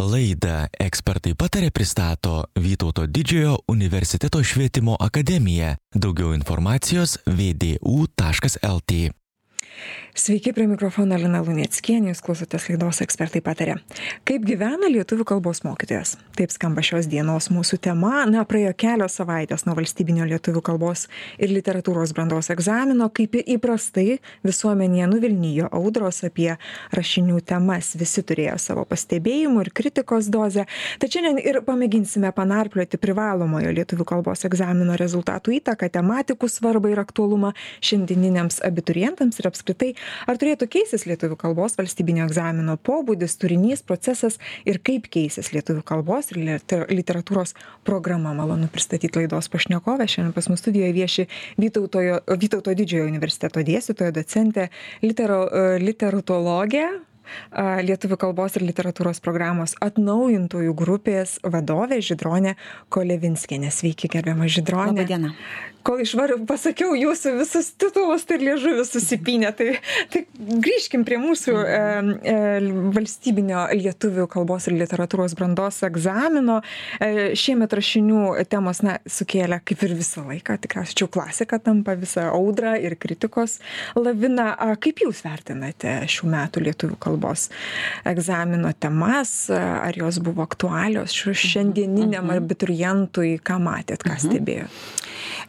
Laidą ekspertai patarė pristato Vytauto didžiojo universiteto švietimo akademija. Daugiau informacijos vdu.lt. Sveiki, prie mikrofono Lina Lunieckienė, jūs klausotės laidos ekspertai patarė. Kaip gyvena lietuvių kalbos mokytojas? Taip skamba šios dienos mūsų tema. Na, praėjo kelios savaitės nuo valstybinio lietuvių kalbos ir literatūros brandos egzamino, kaip įprastai visuomenėje nuvilnyjo audros apie rašinių temas. Visi turėjo savo pastebėjimų ir kritikos dozę. Tačiau šiandien ir pamėginsime panarplioti privalomojo lietuvių kalbos egzamino rezultatų įtaką, tematikų svarbą ir aktualumą šiandieniniams abiturientams ir apskritai ar turėtų keistis lietuvių kalbos valstybinio egzamino pobūdis turinys procesas ir kaip keisis lietuvių kalbos ir liter literatūros programa malonu pristatyt laidos pašnekovę šiandien pas mus studijoj vieši vytautojo vytauto didžiojo universiteto dėstytoja docentė litero literatologė lietuvių kalbos ir literatūros programos atnaujintojų grupės vadovė Židronė Kolevinskienė. Sveiki, gerbiama Židronė. Labą dieną. Kol išvar pasakiau jūsų visus titulus, tai liežuvis susipinė. Tai, tai grįžkim prie mūsų e, e, valstybinio lietuvių kalbos ir literatūros brandos egzamino. E, šiemet rašinių temos na, sukėlė kaip ir visą laiką, tikriausiai čia klasika tampa visą audrą ir kritikos laviną. Kaip jūs vertinate šių metų lietuvių kalbos? egzamino temas, ar jos buvo aktualios šiandieniniam mhm. abiturientui, ką matėt, ką mhm. stebėjot?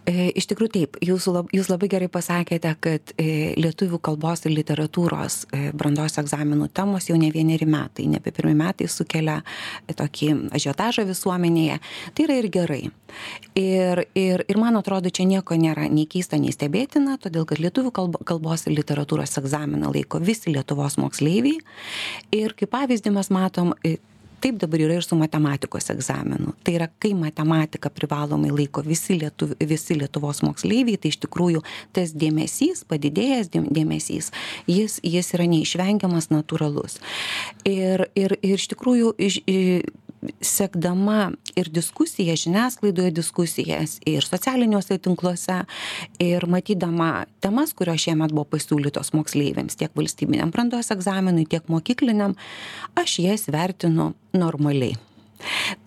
E, iš tikrųjų taip, jūs, lab, jūs labai gerai pasakėte, kad e, lietuvių kalbos ir literatūros e, brandos egzaminų temos jau ne vieneri metai, ne apie pirmie metai sukelia tokį ažiotažą visuomenėje. Tai yra ir gerai. Ir, ir, ir man atrodo, čia nieko nėra nei keista, nei stebėtina, todėl kad lietuvių kalbos ir literatūros egzaminą laiko visi Lietuvos moksleiviai. Ir kaip pavyzdį mes matom, taip dabar yra ir su matematikos egzaminu. Tai yra kai matematiką privalomai laiko visi lietuv visi lietuvos moksleiviai tai iš tikrųjų tas dėmesys padidėjęs dėmesys jis jis yra neišvengiamas natūralus. Ir ir ir iš tikrųjų iš sekdama ir diskusijas žiniasklaidoje diskusijas ir socialiniuose tinkluose ir matydama temas kurios šiemet buvo pasiūlytos moksleiviams tiek valstybiniam brandos egzaminui tiek mokykliniam aš jas vertinu normaliai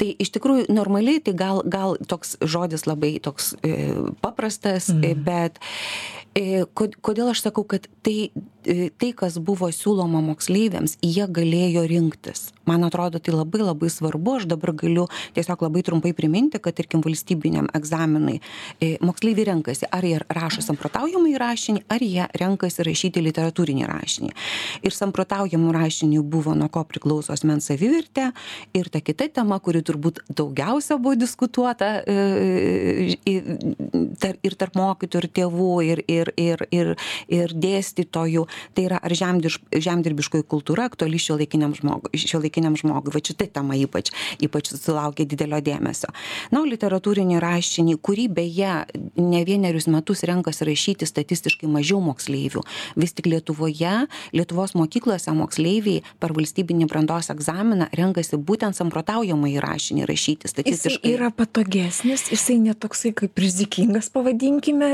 tai iš tikrųjų normaliai tai gal gal toks žodis labai toks e, paprastas mm. bet e, kodėl aš sakau kad tai tai kas buvo siūloma moksleiviams jie galėjo rinktis. Man atrodo tai labai labai svarbu. Aš dabar galiu tiesiog labai trumpai priminti kad tarkim valstybiniam egzaminui e, moksleiviai renkasi ar jie rašo samprotaujamąjį rašinį ar jie renkasi rašyti literatūrinį rašinį. Ir samprotaujamų rašiniui buvo nuo ko priklauso asmens savivertė ir ta kita tema kuri turbūt daugiausia buvo diskutuota e, ir tarp mokytojų ir tėvų ir ir ir ir ir dėstytojų tai yra ar žemdirš žemdirbiškoji kultūra aktuali šiuolaikiniam žmogui šiuolaikiniam žmogui. Vat šita tema ypač ypač susilaukė didelio dėmesio. Na o literatūrinį rašinį kurį beje ne vienerius metus renkasi rašyti statistiškai mažiau moksleivių. Vis tik lietuvoje lietuvos mokyklose moksleiviai per valstybinį brandos egzaminą renkasi būtent samprotaujamąjį rašinį rašyti statistiškai. jis yra patogesnis jisai ne toksai kaip rizikingas pavadinkime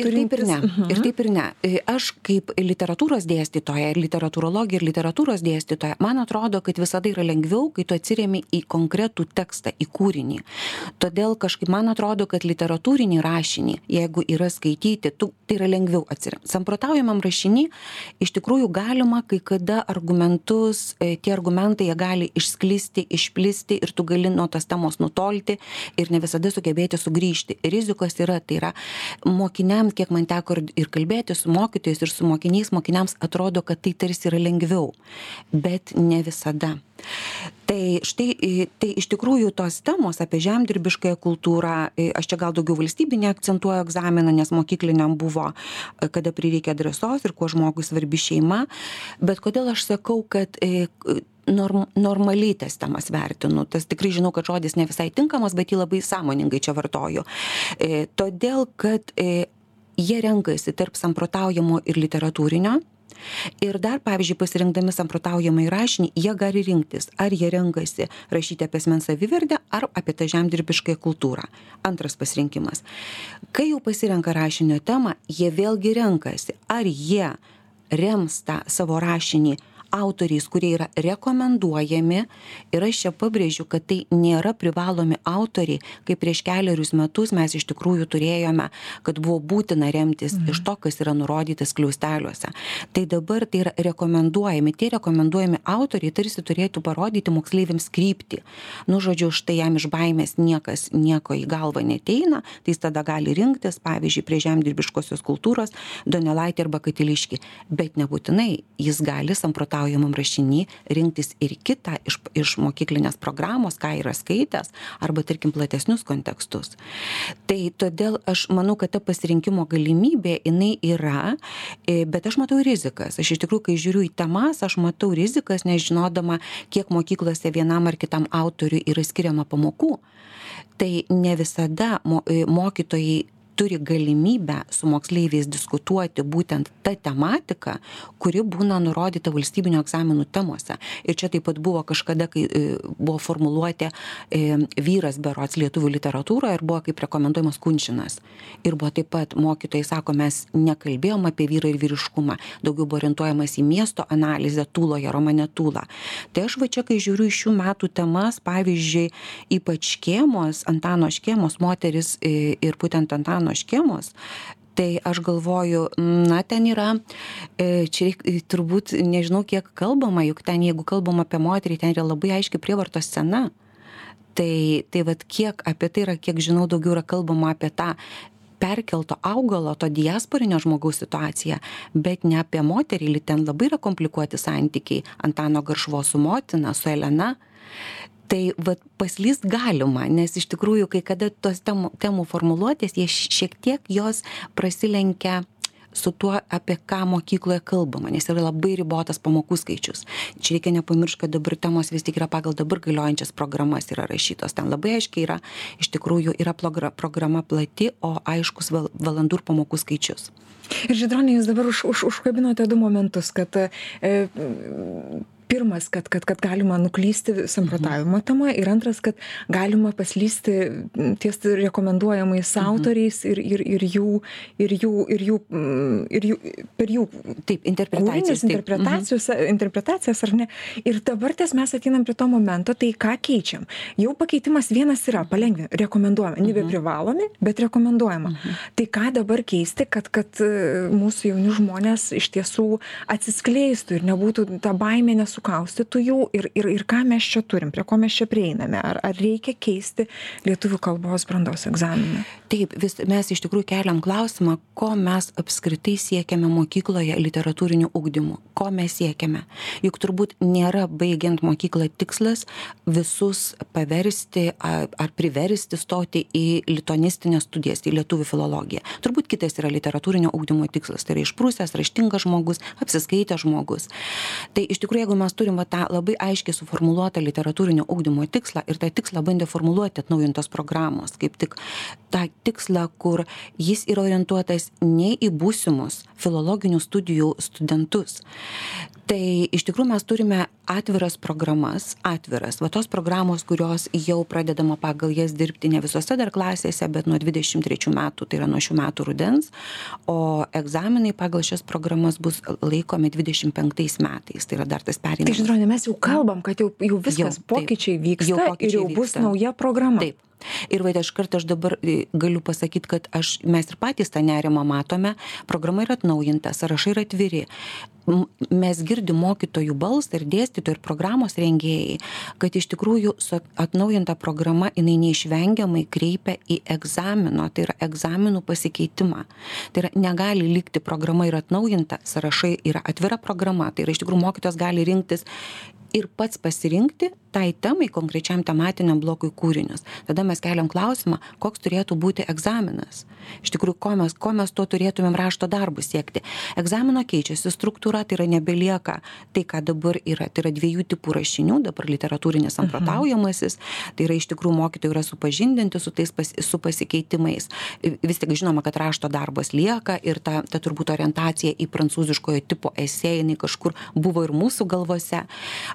ir taip ir ne mhm. ir taip ir ne. Aš kaip literatūros dėstytoja ir literatūrologė ir literatūros dėstytoja man atrodo kad vis visada yra lengviau, kai tu atsiriami į konkretų tekstą, į kūrinį. Todėl kažkaip man atrodo, kad literatūrinį rašinį, jeigu yra skaityti, tu, tai yra lengviau atsiriamti. Samprotaujamam rašinį iš tikrųjų galima kai kada argumentus, e, tie argumentai jie gali išsklisti, išplisti ir tu gali nuo tos temos nutolti ir ne visada sugebėti sugrįžti. Rizikos yra, tai yra mokiniams, kiek man teko ir kalbėti su mokytojais ir su mokiniais, mokiniams atrodo, kad tai tarsi yra lengviau, bet ne visada. Tai štai, tai iš tikrųjų tos temos apie žemdirbiškąją kultūrą, aš čia gal daugiau valstybinį akcentuoju egzaminą, nes mokykliniam buvo, kada prireikia drąsos ir kuo žmogui svarbi šeima, bet kodėl aš sakau, kad norm, normaliai tas temas vertinu. Tas tikrai žinau, kad žodis ne visai tinkamas, bet jį labai sąmoningai čia vartoju. E, todėl, kad e, jie renkasi tarp samprotaujamo ir literatūrinio. Ir dar pavyzdžiui pasirinkdami samprotaujamąjį rašinį jie gali rinktis ar jie renkasi rašyti apie asmens savivertę ar apie tą žemdirbiškąją kultūrą. Antras pasirinkimas. Kai jau pasirenka rašinio temą jie vėlgi renkasi ar jie rems tą savo rašinį autoriais, kurie yra rekomenduojami. Ir aš čia pabrėžiu, kad tai nėra privalomi autoriai, kaip prieš keliarius metus mes iš tikrųjų turėjome, kad buvo būtina remtis mhm. iš to, kas yra nurodytas kliausteliuose. Tai dabar tai yra rekomenduojami. Tie rekomenduojami autoriai tarsi turėtų parodyti moksleiviams kryptį. Nu, žodžiu, štai jam iš baimės niekas nieko į galvą neteina, tai jis tada gali rinktis, pavyzdžiui, prie žemdirbiškosios kultūros Donelaitį arba Katiliškį. Bet nebūtinai jis gali samprotaujamam rašinį rinktis ir kitą iš, iš mokyklinės programos, ką yra skaitęs, arba, tarkim, platesnius kontekstus. Tai todėl aš manau, kad ta pasirinkimo galimybė jinai yra, e, bet aš matau rizikas. Aš iš tikrųjų, kai žiūriu į temas, aš matau rizikas, nežinodama, kiek mokyklose vienam ar kitam autoriui yra skiriama pamokų. Tai ne visada e, mokytojai turi galimybę su moksleiviais diskutuoti būtent ta tematika, kuri būna nurodyta valstybinio egzaminų temose. Ir čia taip pat buvo kažkada, kai e, buvo formuluotė e, vyras berots lietuvių literatūroje ir buvo kaip rekomenduojamas kunčinas. Ir buvo taip pat mokytojai sako, mes nekalbėjom apie vyrą ir vyriškumą, daugiau buvo orientuojamas į miesto analizę tūloje, romane tūla. Tai aš va čia, kai žiūriu iš šių metų temas, pavyzdžiui, ypač škėmos, Antano škėmos moteris e, ir būtent Antano mano škėmos, tai aš galvoju, na, ten yra, e, čia reik, turbūt nežinau, kiek kalbama, juk ten, jeigu kalbam apie moterį, ten yra labai aiški prievartos scena. Tai, tai vad kiek apie tai yra, kiek žinau, daugiau yra kalbama apie tą perkelto augalo, to diasporinio žmogaus situaciją, bet ne apie moterį, ten labai yra komplikuoti santykiai Antano Garšvo su motina, su Elena tai vat paslyst galima nes iš tikrųjų kai kada tos temų temų formuluotės jie šiek tiek jos prasilenkia su tuo, apie ką mokykloje kalbama, nes yra labai ribotas pamokų skaičius. Čia reikia nepamiršti, kad dabar temos vis tik yra pagal dabar galiojančias programas yra rašytos. Ten labai aiškiai yra, iš tikrųjų yra programa plati, o aiškus valandų ir pamokų skaičius. Ir Židronė, jūs dabar už, už, užkabinote du momentus, kad e, pirmas kad kad kad galima nuklysti samprotavimo mhm. tema ir antras kad galima paslysti ties rekomenduojamais mhm. autoriais ir ir ir jų ir jų ir jų ir jų per jų taip interpretacijas interpretacijos mhm. interpretacijas ar ne ir dabar ties mes ateinam prie to momento tai ką keičiam jau pakeitimas vienas yra palengvin rekomenduojama nebeprivalomi bet rekomenduojama tai ką dabar keisti kad kad e, mūsų jauni žmonės iš tiesų atsiskleistų ir nebūtų ta baimė nesu sukaustytų jų ir, ir, ir ką mes čia turim, prie ko mes čia prieiname, ar, ar reikia keisti lietuvių kalbos brandos egzaminą. Taip, vis, mes iš tikrųjų keliam klausimą, ko mes apskritai siekiame mokykloje literatūriniu ugdymu, ko mes siekiame. Juk turbūt nėra baigiant mokyklą tikslas visus paversti ar, ar priversti stoti į litonistinės studijas, į lietuvių filologiją. Turbūt kitas yra literatūrinio ugdymo tikslas, tai yra išprūsęs, raštingas žmogus, apsiskaitęs žmogus. Tai iš tikrųjų, jeigu mes turim va tą labai aiškiai suformuluotą literatūrinio ugdymo tikslą ir tą tikslą bandė formuluoti atnaujintos programos kaip tik tą tikslą kur jis yra orientuotas ne į būsimus filologinių studijų studentus tai iš tikrųjų mes turime atviras programas atviras. Va tos programos kurios jau pradedama pagal jas dirbti ne visose dar klasėse bet nuo dvidešim trečių metų tai yra nuo šių metų rudens o egzaminai pagal šias programas bus laikomi dvidešim penktais metais. Tai yra dar tas perėjimas. Tai žydrone mes jau kalbam kad jau jau viskas jau, pokyčiai vyksta jau pokyčiai ir jau bus vyksta. nauja programa. Taip. Ir vat iškart aš dabar e, galiu pasakyt kad aš mes ir patys tą nerimą matome. Programa yra atnaujinta sąrašai yra atviri mes girdim mokytojų balsą ir dėstytojų ir programos rengėjai kad iš tikrųjų atnaujinta programa jinai neišvengiamai kreipia į egzamino tai yra egzaminų pasikeitimą. Tai yra negali likti programa yra atnaujinta sąrašai yra atvira programa tai yra iš tikrųjų mokytojas gali rinktis ir pats pasirinkti tai temai konkrečiam tematiniam blokui kūrinius. Tada mes keliam klausimą koks turėtų būti egzaminas. Iš tikrųjų ko mes ko mes tuo turėtumėm rašto darbu siekti. Egzamino keičiasi struktūra tai yra nebelieka tai ką dabar yra. Tai yra dviejų tipų rašinių dabar literatūrinis mhm. samprotaujamasis tai yra iš tikrųjų mokytojai yra supažindinti su tais pas, su pasikeitimais. Vis tik žinoma kad rašto darbas lieka ir ta ta turbūt orientacija į prancūziškojo tipo esė jinai kažkur buvo ir mūsų galvose.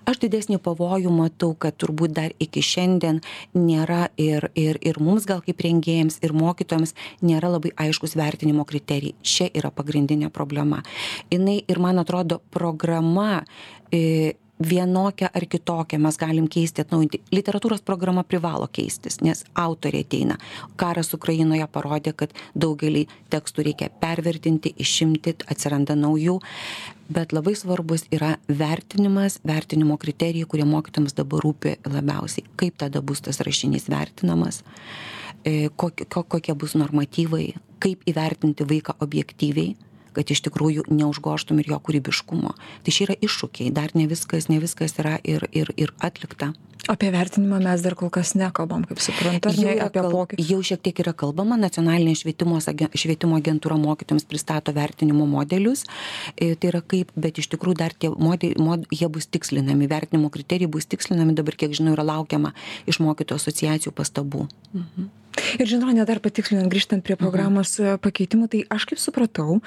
Aš didesnį pavojų matau matau kad turbūt dar iki šiandien nėra ir ir ir mums gal kaip rengėjams ir mokytojams nėra labai aiškūs vertinimo kriterijai. Čia yra pagrindinė problema. Jinai ir man atrodo programa e, vienokią ar kitokią mes galim keisti atnaujinti. Literatūros programa privalo keistis nes autoriai ateina. Karas ukrainoje parodė kad daugelį tekstų reikia pervertinti išimti atsiranda naujų. Bet labai svarbus yra vertinimas vertinimo kriterijai kurie mokytojams dabar rūpi labiausiai. Kaip tada bus tas rašinys vertinamas e, kokie, kokie bus normatyvai kaip įvertinti vaiką objektyviai kad iš tikrųjų neužgožtum ir jo kūrybiškumo. Tai čia yra iššūkiai dar ne viskas ne viskas yra ir ir ir atlikta. Apie vertinimą mes dar kol kas nekalbam kaip suprantu ar ne? Apie pokyčius. jau šiek tiek yra kalbama nacionalinė švietimo švietimo agentūra mokytojams pristato vertinimo modelius. E, tai yra kaip bet iš tikrųjų dar tie modeliai mod jie bus tikslinami vertinimo kriterijai bus tikslinami dabar kiek žinau yra laukiama iš mokytojų asociacijų pastabų. Mhm ir žydrone dar patikslinant grįžtant prie programos e, pakeitimų tai aš kaip supratau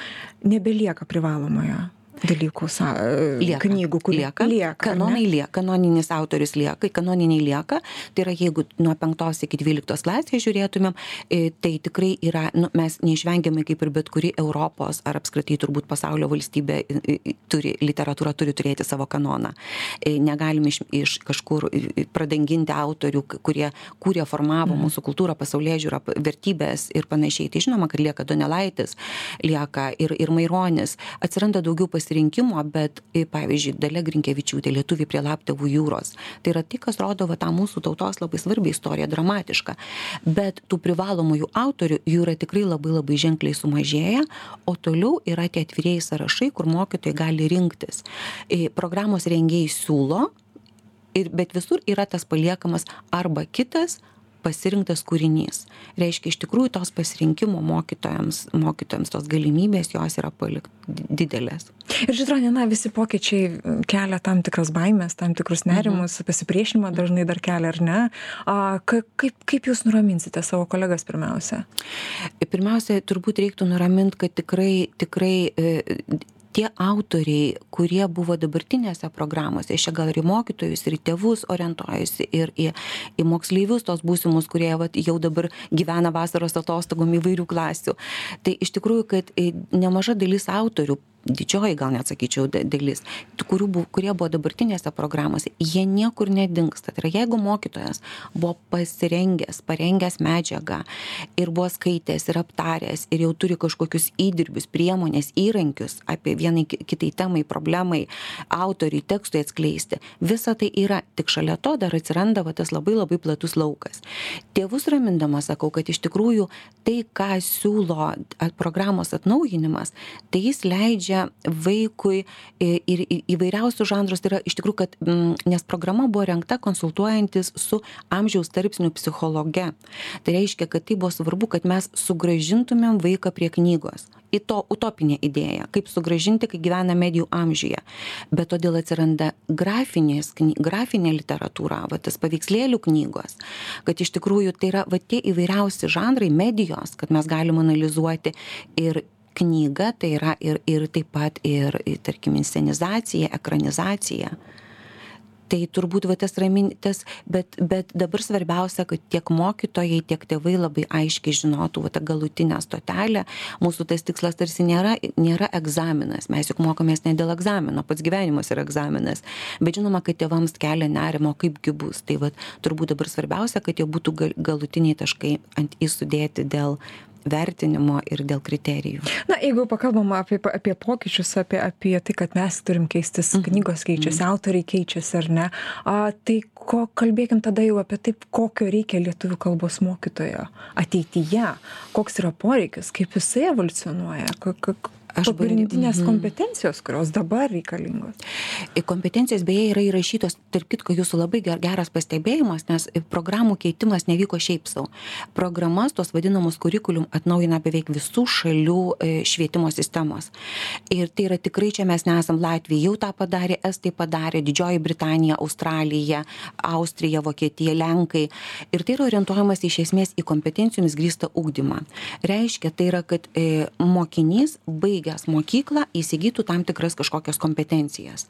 nebelieka privalomojo dalykų sa lieka, knygų, kur lieka. lieka kanonai lieka, kanoninis autorius lieka, kanoniniai lieka. Tai yra, jeigu nuo 5 iki 12 klasės žiūrėtumėm, e, tai tikrai yra, nu, mes neišvengiamai kaip ir bet kuri Europos ar apskritai turbūt pasaulio valstybė turi, literatūra turi turėti savo kanoną. E, negalim iš, iš kažkur pradanginti autorių, kurie kūrė, formavo mhm. mūsų kultūrą, pasaulyje žiūrą, vertybės ir panašiai. Tai žinoma, kad lieka Donelaitis, lieka ir, ir Maironis. Atsiranda daugiau pasirinkimų pasirinkimo bet pavyzdžiui dalia grinkevičiūtė lietuviai prie laptevų jūros. Tai yra tai kas rodo va tą mūsų tautos labai svarbią istoriją dramatišką. Bet tų privalomųjų autorių jų yra tikrai labai labai ženkliai sumažėję o toliau yra tie atvirieji sąrašai kur mokytojai gali rinktis. Programos rengėjai siūlo ir bet visur yra tas paliekamas arba kitas pasirinktas kūrinys. Reiškia iš tikrųjų tos pasirinkimo mokytojams mokytojams tos galimybės jos yra palik didelės. Ir žydrone na visi pokyčiai kelia tam tikras baimes tam tikrus nerimus mhm. pasipriešinimą dažnai dar kelia ar ne? A ka kaip kaip jūs nuraminsite savo kolegas pirmiausia? Pirmiausia turbūt reiktų nuramint kad tikrai tikrai e, tie autoriai kurie buvo dabartinėse programose aš čia gal ir į mokytojus ir į tėvus orientuojuosi ir į į moksleivius tuos būsimus kurie vat jau dabar gyvena vasaros atostogom įvairių klasių. Tai iš tikrųjų kad e, nemaža dalis autorių didžioji gal net sakyčiau dalis kurių bu kurie buvo dabartinėse programose jie niekur nedingsta. Tai yra jeigu mokytojas buvo pasirengęs parengęs medžiagą ir buvo skaitęs ir aptaręs ir jau turi kažkokius įdirbius priemones įrankius apie vienai kitai temai problemai autoriui tekstui atskleisti visa tai yra. Tik šalia to dar atsiranda va tas labai labai platus laukas. Tėvus ramindama sakau kad iš tikrųjų tai ką siūlo programos atnaujinimas tai jis leidžia leidžia vaikui ir įvairiausius žanrus, tai yra iš tikrųjų, kad, nes programa buvo renkta konsultuojantis su amžiaus tarpsnių psichologe. Tai reiškia, kad tai buvo svarbu, kad mes sugražintumėm vaiką prie knygos. Į to utopinė idėja, kaip sugražinti, kai gyvena medijų amžiuje. Bet todėl atsiranda grafinės, grafinė literatūra, va, tas paveikslėlių knygos, kad iš tikrųjų tai yra va, tie įvairiausi žanrai, medijos, kad mes galim analizuoti ir knyga tai yra ir ir taip pat ir tarkim inscenizacija ekranizacija. Tai turbūt va tas ramin tas bet bet dabar svarbiausia kad tiek mokytojai tiek tėvai labai aiškiai žinotų va tą galutinę stotelę. Mūsų tas tikslas tarsi nėra nėra egzaminas. Mes juk mokomės ne dėl egzamino pats gyvenimas yra egzaminas. Bet žinoma kad tėvams kelia nerimą o kaipgi bus. Tai vat turbūt dabar svarbiausia kad jau būtų gal galutiniai taškai ant i sudėti dėl vertinimo ir dėl kriterijų. Na, jeigu pakalbam apie, apie pokyčius, apie, apie tai, kad mes turim keistis, mhm. knygos keičiasi, mhm. autoriai keičiasi ar ne, a, tai ko, kalbėkim tada jau apie taip, kokio reikia lietuvių kalbos mokytojo ateityje, koks yra poreikis, kaip jisai evoliucionuoja, aš pagrindinės mhm. kompetencijos, kurios dabar reikalingos. Kompetencijos beje yra įrašytos, tarp kitko, jūsų labai geras pastebėjimas, nes programų keitimas nevyko šiaip savo. Programas, tos vadinamus kurikulum, atnaujina beveik visų šalių e, švietimo sistemos. Ir tai yra tikrai čia mes nesam Latvija, jau tą padarė, Estai padarė, Didžioji Britanija, Australija, Austrija, Vokietija, Lenkai. Ir tai yra orientuojamas iš esmės į kompetencijomis grįstą ūkdymą. Reiškia, tai yra, kad e, mokinys baigia baigęs mokyklą įsigytų tam tikras kažkokias kompetencijas.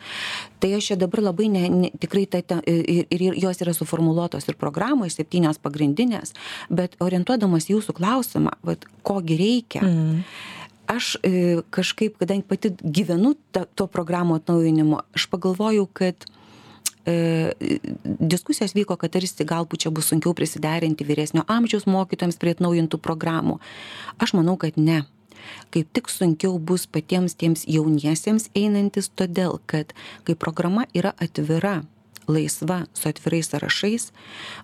Tai aš čia dabar labai ne, ne, tikrai ta, ta, ir, ir jos yra suformuoluotos ir programoje, septynios pagrindinės, bet orientuodamas jūsų klausimą, vat, kogi reikia. Mm. Aš e, kažkaip, kadangi pati gyvenu ta, to programų atnaujinimu, aš pagalvojau, kad e, diskusijos vyko, kad tarsi galbūt čia bus sunkiau prisiderinti vyresnio amžiaus mokytojams prie atnaujintų programų. Aš manau, kad ne kaip tik sunkiau bus patiems tiems jauniesiems einantis, todėl kad kai programa yra atvira, laisva, su atvirais sąrašais,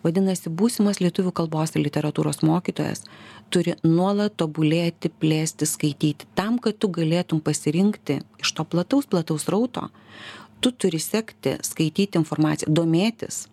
vadinasi, būsimas lietuvių kalbos ir literatūros mokytojas turi nuolat tobulėti, plėsti, skaityti. Tam, kad tu galėtum pasirinkti iš to plataus, plataus rauto, tu turi sekti, skaityti informaciją, domėtis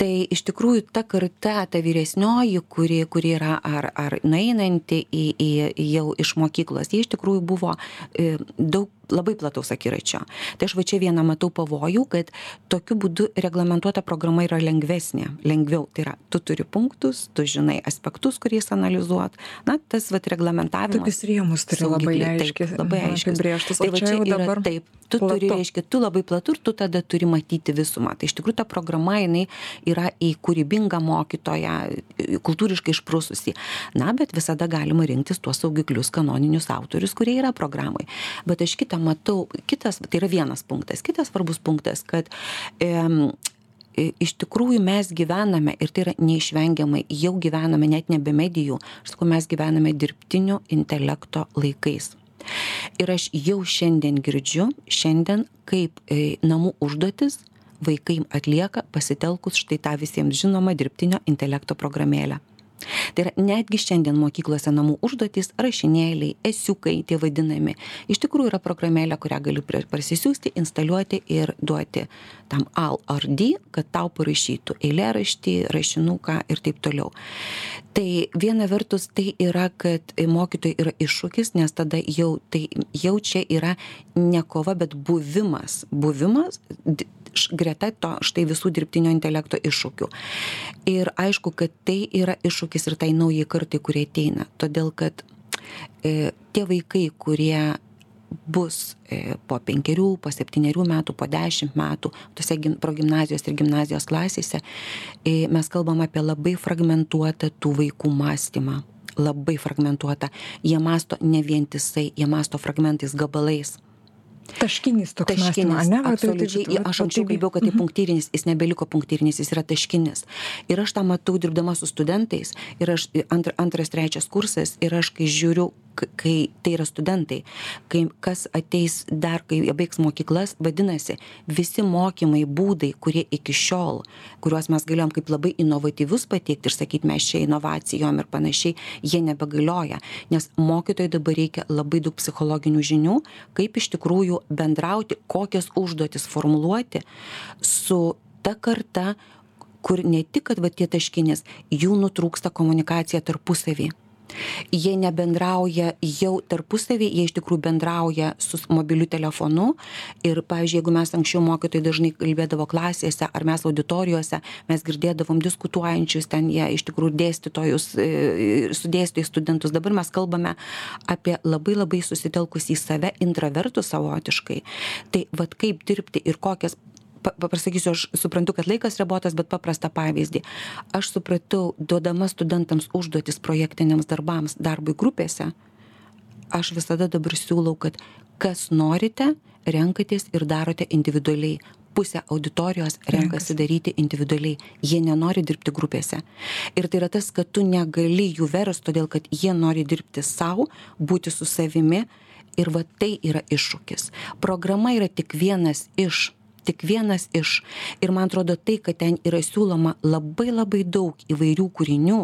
tai iš tikrųjų ta karta ta vyresnioji kuri kuri yra ar ar nueinanti į į jau iš mokyklos jie iš tikrųjų buvo e, daug labai plataus akiračio. Tai aš va čia vieną matau pavojų kad tokiu būdu reglamentuota programa yra lengvesnė lengviau. Tai yra tu turi punktus tu žinai aspektus kuriais analizuot. Na tas vat reglamentavimas. Tokius rėmus turi labai aiškiai labai aiškiai apibrėžtus. Tai va čia yra taip. Tu turi reiškia tu labai platu ir tu tada turi matyti visumą. Tai iš tikrųjų ta programa jinai yra į kūrybingą mokytoją, kultūriškai išprususi. Na, bet visada galima rinktis tuos saugiklius kanoninius autorius, kurie yra programai. Bet aš kitą matau, kitas, tai yra vienas punktas. Kitas svarbus punktas, kad e, iš tikrųjų mes gyvename, ir tai yra neišvengiamai, jau gyvename net nebe medijų, aš sakau, mes gyvename dirbtinio intelekto laikais. Ir aš jau šiandien girdžiu, šiandien kaip namų užduotis vaikai atlieka pasitelkus štai tą visiems žinomą dirbtinio intelekto programėlę. Tai yra netgi šiandien mokyklose namų užduotys, rašinėliai, esiukai, tie vadinami, iš tikrųjų yra programėlė, kurią gali parsisiųsti, instaliuoti ir duoti tam AL ar D, kad tau parašytų eilėraštį, rašinuką ir taip toliau. Tai viena vertus tai yra, kad mokytojai yra iššūkis, nes tada jau, tai, jau čia yra ne kova, bet buvimas. Buvimas greta to štai visų dirbtinio intelekto iššūkių. Ir aišku, kad tai yra iššūkis ir tai naujai kartai, kurie ateina. Todėl, kad e, tie vaikai, kurie bus e, po penkerių, po septyniarių metų, po dešimt metų, tose progymnazijos ir gimnazijos klasėse, e, mes kalbam apie labai fragmentuotą tų vaikų mąstymą. Labai fragmentuota. Jie masto ne vientisai, jie masto fragmentais, gabalais. Taškinis toks taškinis, ne? Tai- absoliučiai. Tai, tai, aš anksčiau kalbėjau, kad tai mhm. punktyrinis, jis nebeliko punktyrinis, jis yra taškinis. Ir aš tą matau dirbdama su studentais, ir aš antr, antras, trečias kursas, ir aš kai žiūriu, kai tai yra studentai, kai kas ateis dar, kai jie baigs mokyklas, vadinasi, visi mokymai, būdai, kurie iki šiol, kuriuos mes galėjom kaip labai inovatyvius pateikti ir sakyti, mes čia inovacijom ir panašiai, jie nebegalioja, nes mokytojai dabar reikia labai daug psichologinių žinių, kaip iš tikrųjų bendrauti, kokias užduotis formuluoti su ta karta, kur ne tik, kad va tie taškinės, jų nutrūksta komunikacija tarpusavį jie nebendrauja jau tarpusavy jie iš tikrųjų bendrauja su mobiliu telefonu. Ir pavyzdžiui jeigu mes anksčiau mokytojai dažnai kalbėdavo klasėse ar mes auditorijose mes girdėdavom diskutuojančius ten jie iš tikrųjų dėstytojus e, su dėstytojais studentus. Dabar mes kalbame apie labai labai susitelkus į save intravertus savotiškai. Tai vat kaip dirbti ir kokias pasakysiu aš suprantu kad laikas ribotas bet paprastą pavyzdį. Aš supratau duodama studentams užduotis projektiniams darbams darbui grupėse aš visada dabar siūlau kad kas norite renkatės ir darote individualiai. Pusė auditorijos renkasi daryti individualiai. Jie nenori dirbti grupėse. Ir tai yra tas kad tu negali jų verst todėl kad jie nori dirbti sau būti su savimi. Ir va tai yra iššūkis. Programa yra tik vienas iš tik vienas iš. Ir man atrodo tai kad ten yra siūloma labai labai daug įvairių kūrinių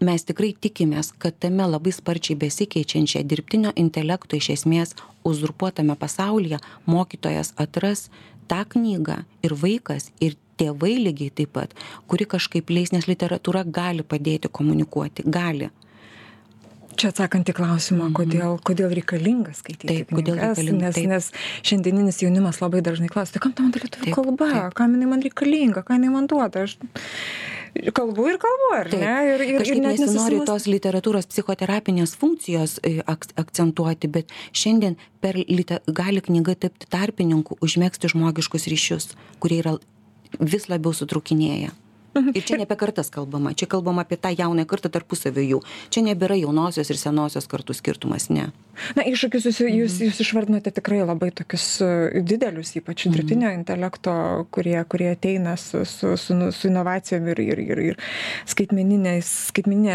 mes tikrai tikimės kad tame labai sparčiai besikeičiančia dirbtinio intelekto iš esmės uzurpuotame pasaulyje mokytojas atras tą knygą ir vaikas ir tėvai lygiai taip pat kuri kažkaip leis nes literatūra gali padėti komunikuoti gali čia atsakant į klausimą, mhm. kodėl, kodėl reikalinga skaityti. Taip, kodėl reikalinga. Nes, nes šiandieninis jaunimas labai dažnai klausia, tai kam tam ta lietuvių kalba, kam jinai man reikalinga, ką jinai man duoda. Aš kalbu ir kalbu, ar Taip. ne? Ir, ir, Kažkaip ir nesinori tos literatūros psichoterapinės funkcijos e, ak akcentuoti, bet šiandien per lite, gali knyga tapti tarpininku, užmėgsti žmogiškus ryšius, kurie yra vis labiau sutrukinėję. Ir čia ne apie kartas kalbama, čia kalbama apie tą jaunąją kartą tarpusavio jų. Čia nebėra jaunosios ir senosios kartų skirtumas, ne. Na, iššūkius jūs, jūs, Mhm. jūs išvardinote tikrai labai tokius e, didelius, ypač Mhm. dirbtinio intelekto, kurie, kurie ateina su, su, su, nu- su inovacijom ir, ir, ir, ir skaitmeninė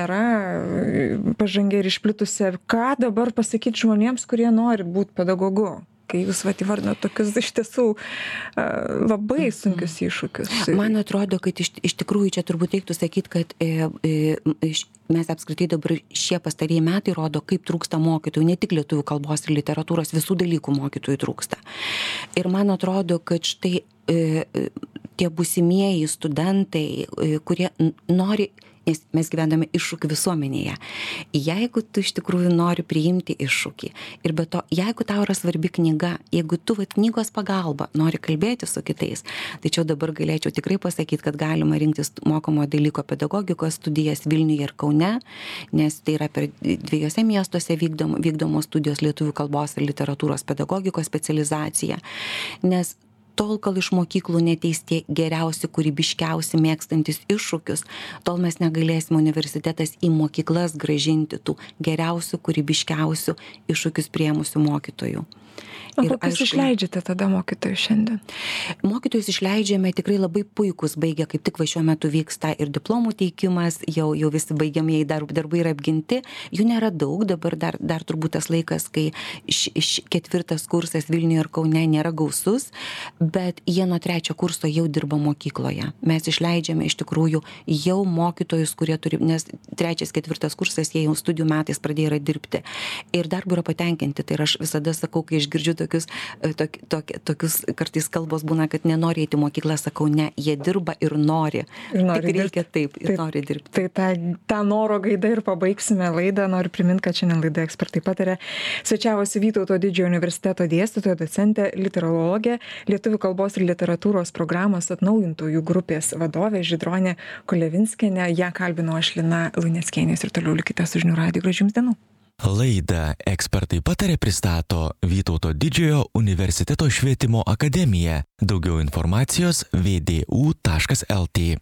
era e, pažangiai ir išplitusi. Ką dabar pasakyti žmonėms, kurie nori būti pedagogu? Kai jūs vat įvardinot tokius iš tiesų labai sunkius iššūkius. Mhm. Man atrodo, kad iš, iš tikrųjų čia turbūt reiktų sakyti, kad e, e, mes apskritai dabar šie pastarieji metai rodo, kaip trūksta mokytojų, ne tik lietuvių kalbos ir literatūros, visų dalykų mokytojų trūksta. Ir man atrodo, kad štai e, e, tie busimieji studentai, e, kurie nori nes mes gyvename iššūkių visuomenėje. Jeigu tu iš tikrųjų nori priimti iššūkį ir be to, jeigu tau yra svarbi knyga, jeigu tu vat knygos pagalba nori kalbėti su kitais, tai čia dabar galėčiau tikrai pasakyti, kad galima rinktis mokomo dalyko pedagogikos studijas Vilniuje ir Kaune, nes tai yra per dviejose miestuose vykdom, vykdomos studijos lietuvių kalbos ir literatūros pedagogikos specializacija. Nes tol, kol iš mokyklų neteis tie geriausi, kūrybiškiausi, mėgstantis iššūkius, tol mes negalėsime universitetas į mokyklas gražinti tų geriausių, kūrybiškiausių iššūkius priemusių mokytojų. O kokius aišku- išleidžiate tada mokytojus šiandien? Mokytojus išleidžiame tikrai labai puikus, baigia kaip tik va šiuo metu vyksta ir diplomų teikimas, jau, jau visi baigiamieji darb, darbai yra apginti, jų nėra daug, dabar dar, dar turbūt tas laikas, kai š, š, ketvirtas kursas Vilniuje ir Kaune nėra gausus, bet jie nuo trečio kurso jau dirba mokykloje. Mes išleidžiame iš tikrųjų jau mokytojus, kurie turi, nes trečias, ketvirtas kursas jie jau studijų metais pradėjo dirbti ir darbu yra patenkinti. Tai aš visada sakau, kai išgirdžiu tokius, e, tok, tok, tokius kartais kalbos būna, kad nenori eiti į mokyklą, sakau, ne, jie dirba ir nori. Ir nori Tik reikia taip, ir Taip. nori dirbti. Tai tą, tą noro gaidą ir pabaigsime laidą. Noriu priminti, kad šiandien laida ekspertai patarė. Svečiavosi Vytauto didžiojo universiteto dėstytoja, docentė, literologė, lietuvių kalbos ir literatūros programos atnaujintojų grupės vadovė Židronė Kolevinskienė. Ja kalbino aš Lina Luneckienės ir toliau likite su žinių radiju. Gražių jums dienų. Laidą ekspertai patarė pristato Vytauto didžiojo universiteto švietimo akademija. Daugiau informacijos vdu.lt.